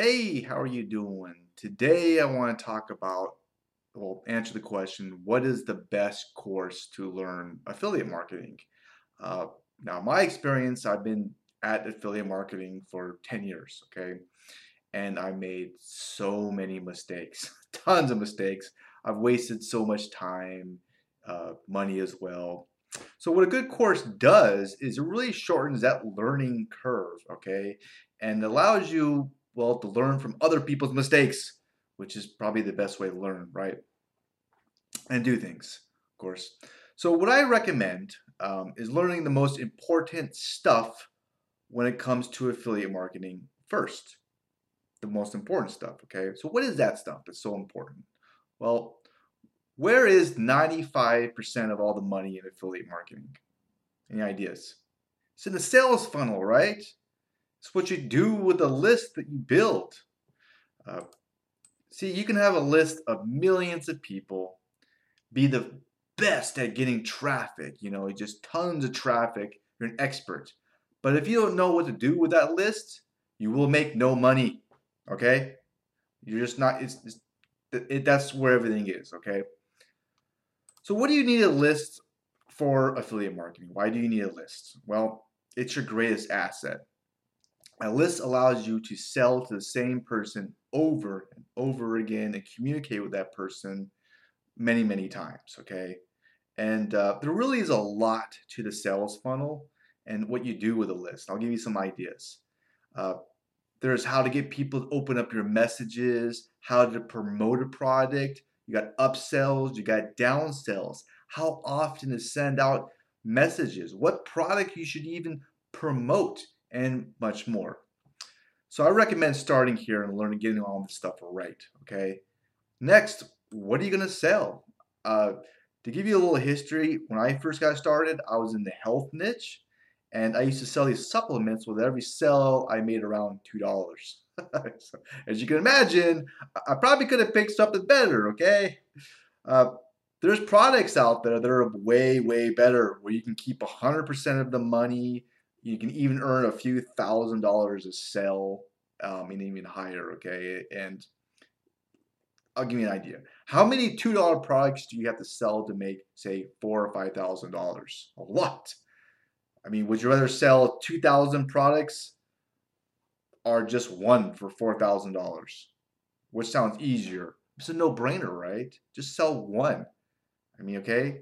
Hey, how are you doing? Today I want to talk about, well, answer the question, what is the best course to learn affiliate marketing? Uh, now, my experience, I've been at affiliate marketing for 10 years, okay? And I made so many mistakes, tons of mistakes. I've wasted so much time, uh, money as well. So what a good course does is it really shortens that learning curve, okay? And allows you well, to learn from other people's mistakes, which is probably the best way to learn, right? And do things, of course. So, what I recommend um, is learning the most important stuff when it comes to affiliate marketing first. The most important stuff, okay? So, what is that stuff that's so important? Well, where is 95% of all the money in affiliate marketing? Any ideas? It's in the sales funnel, right? It's what you do with a list that you build. Uh, see, you can have a list of millions of people, be the best at getting traffic, you know, just tons of traffic. You're an expert. But if you don't know what to do with that list, you will make no money. Okay? You're just not, it's, it's it, that's where everything is. Okay? So, what do you need a list for affiliate marketing? Why do you need a list? Well, it's your greatest asset. A list allows you to sell to the same person over and over again and communicate with that person many, many times. Okay. And uh, there really is a lot to the sales funnel and what you do with a list. I'll give you some ideas. Uh, there's how to get people to open up your messages, how to promote a product. You got upsells, you got downsells. How often to send out messages, what product you should even promote and much more. So I recommend starting here and learning getting all this stuff right. Okay. Next, what are you going to sell? Uh, to give you a little history, when I first got started, I was in the health niche, and I used to sell these supplements. With every sell, I made around two dollars. so, as you can imagine, I probably could have picked something better. Okay. Uh, there's products out there that are way, way better where you can keep 100% of the money you can even earn a few thousand dollars a sale, um, and even higher. Okay, and I'll give you an idea. How many two dollar products do you have to sell to make, say, four or five thousand dollars? A lot. I mean, would you rather sell two thousand products or just one for four thousand dollars? Which sounds easier? It's a no-brainer, right? Just sell one. I mean, okay.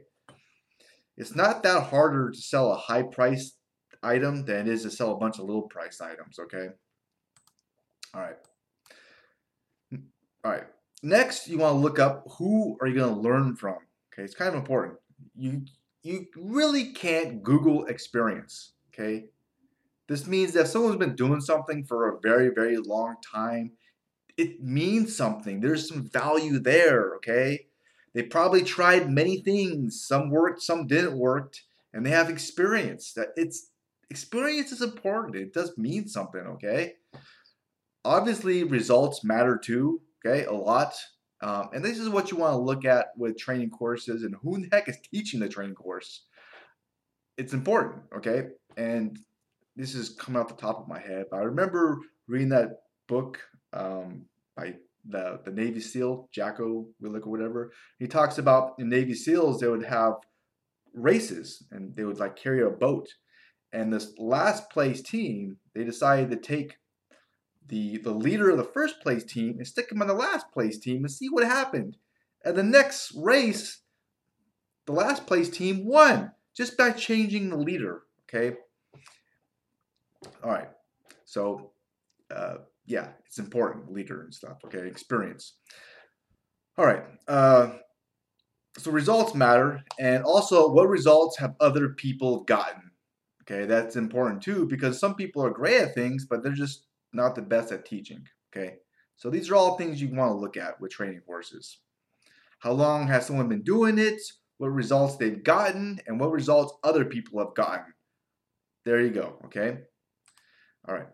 It's not that harder to sell a high price item than it is to sell a bunch of little price items, okay? All right. All right. Next, you want to look up who are you going to learn from, okay? It's kind of important. You you really can't Google experience, okay? This means that someone's been doing something for a very, very long time. It means something. There's some value there, okay? They probably tried many things. Some worked, some didn't work, and they have experience. That it's experience is important. It does mean something, okay? Obviously, results matter too, okay, a lot. Um, and this is what you want to look at with training courses and who the heck is teaching the training course. It's important, okay? And this is coming off the top of my head, but I remember reading that book um, by the, the Navy SEAL, Jocko Willink or whatever. He talks about in Navy SEALs, they would have races and they would like carry a boat and this last place team, they decided to take the the leader of the first place team and stick him on the last place team and see what happened. And the next race, the last place team won just by changing the leader. Okay. All right. So, uh, yeah, it's important leader and stuff. Okay, experience. All right. Uh, so results matter, and also what results have other people gotten? Okay, that's important too because some people are great at things, but they're just not the best at teaching. Okay, so these are all things you want to look at with training courses. How long has someone been doing it? What results they've gotten, and what results other people have gotten. There you go. Okay, all right.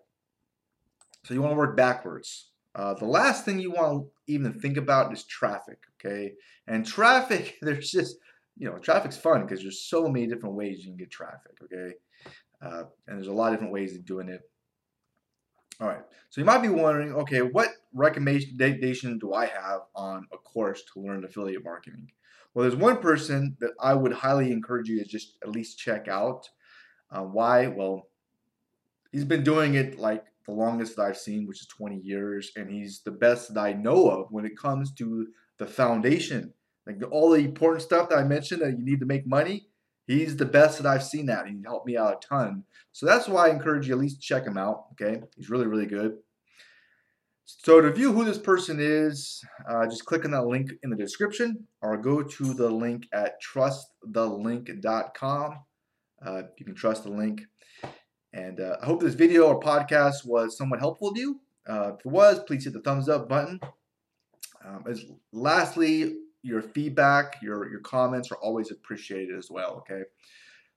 So you want to work backwards. Uh, the last thing you want to even think about is traffic. Okay, and traffic, there's just you know, traffic's fun because there's so many different ways you can get traffic. Okay, uh, and there's a lot of different ways of doing it. All right. So you might be wondering, okay, what recommendation do I have on a course to learn affiliate marketing? Well, there's one person that I would highly encourage you to just at least check out. Uh, why? Well, he's been doing it like the longest that I've seen, which is 20 years, and he's the best that I know of when it comes to the foundation. Like all the important stuff that I mentioned that you need to make money, he's the best that I've seen that. He helped me out a ton. So that's why I encourage you at least check him out. Okay, he's really, really good. So to view who this person is, uh, just click on that link in the description or go to the link at trustthelink.com. Uh, you can trust the link. And uh, I hope this video or podcast was somewhat helpful to you. Uh, if it was, please hit the thumbs up button. Um, as lastly, your feedback, your your comments are always appreciated as well. Okay,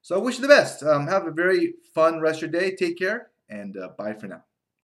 so I wish you the best. Um, have a very fun rest of your day. Take care and uh, bye for now.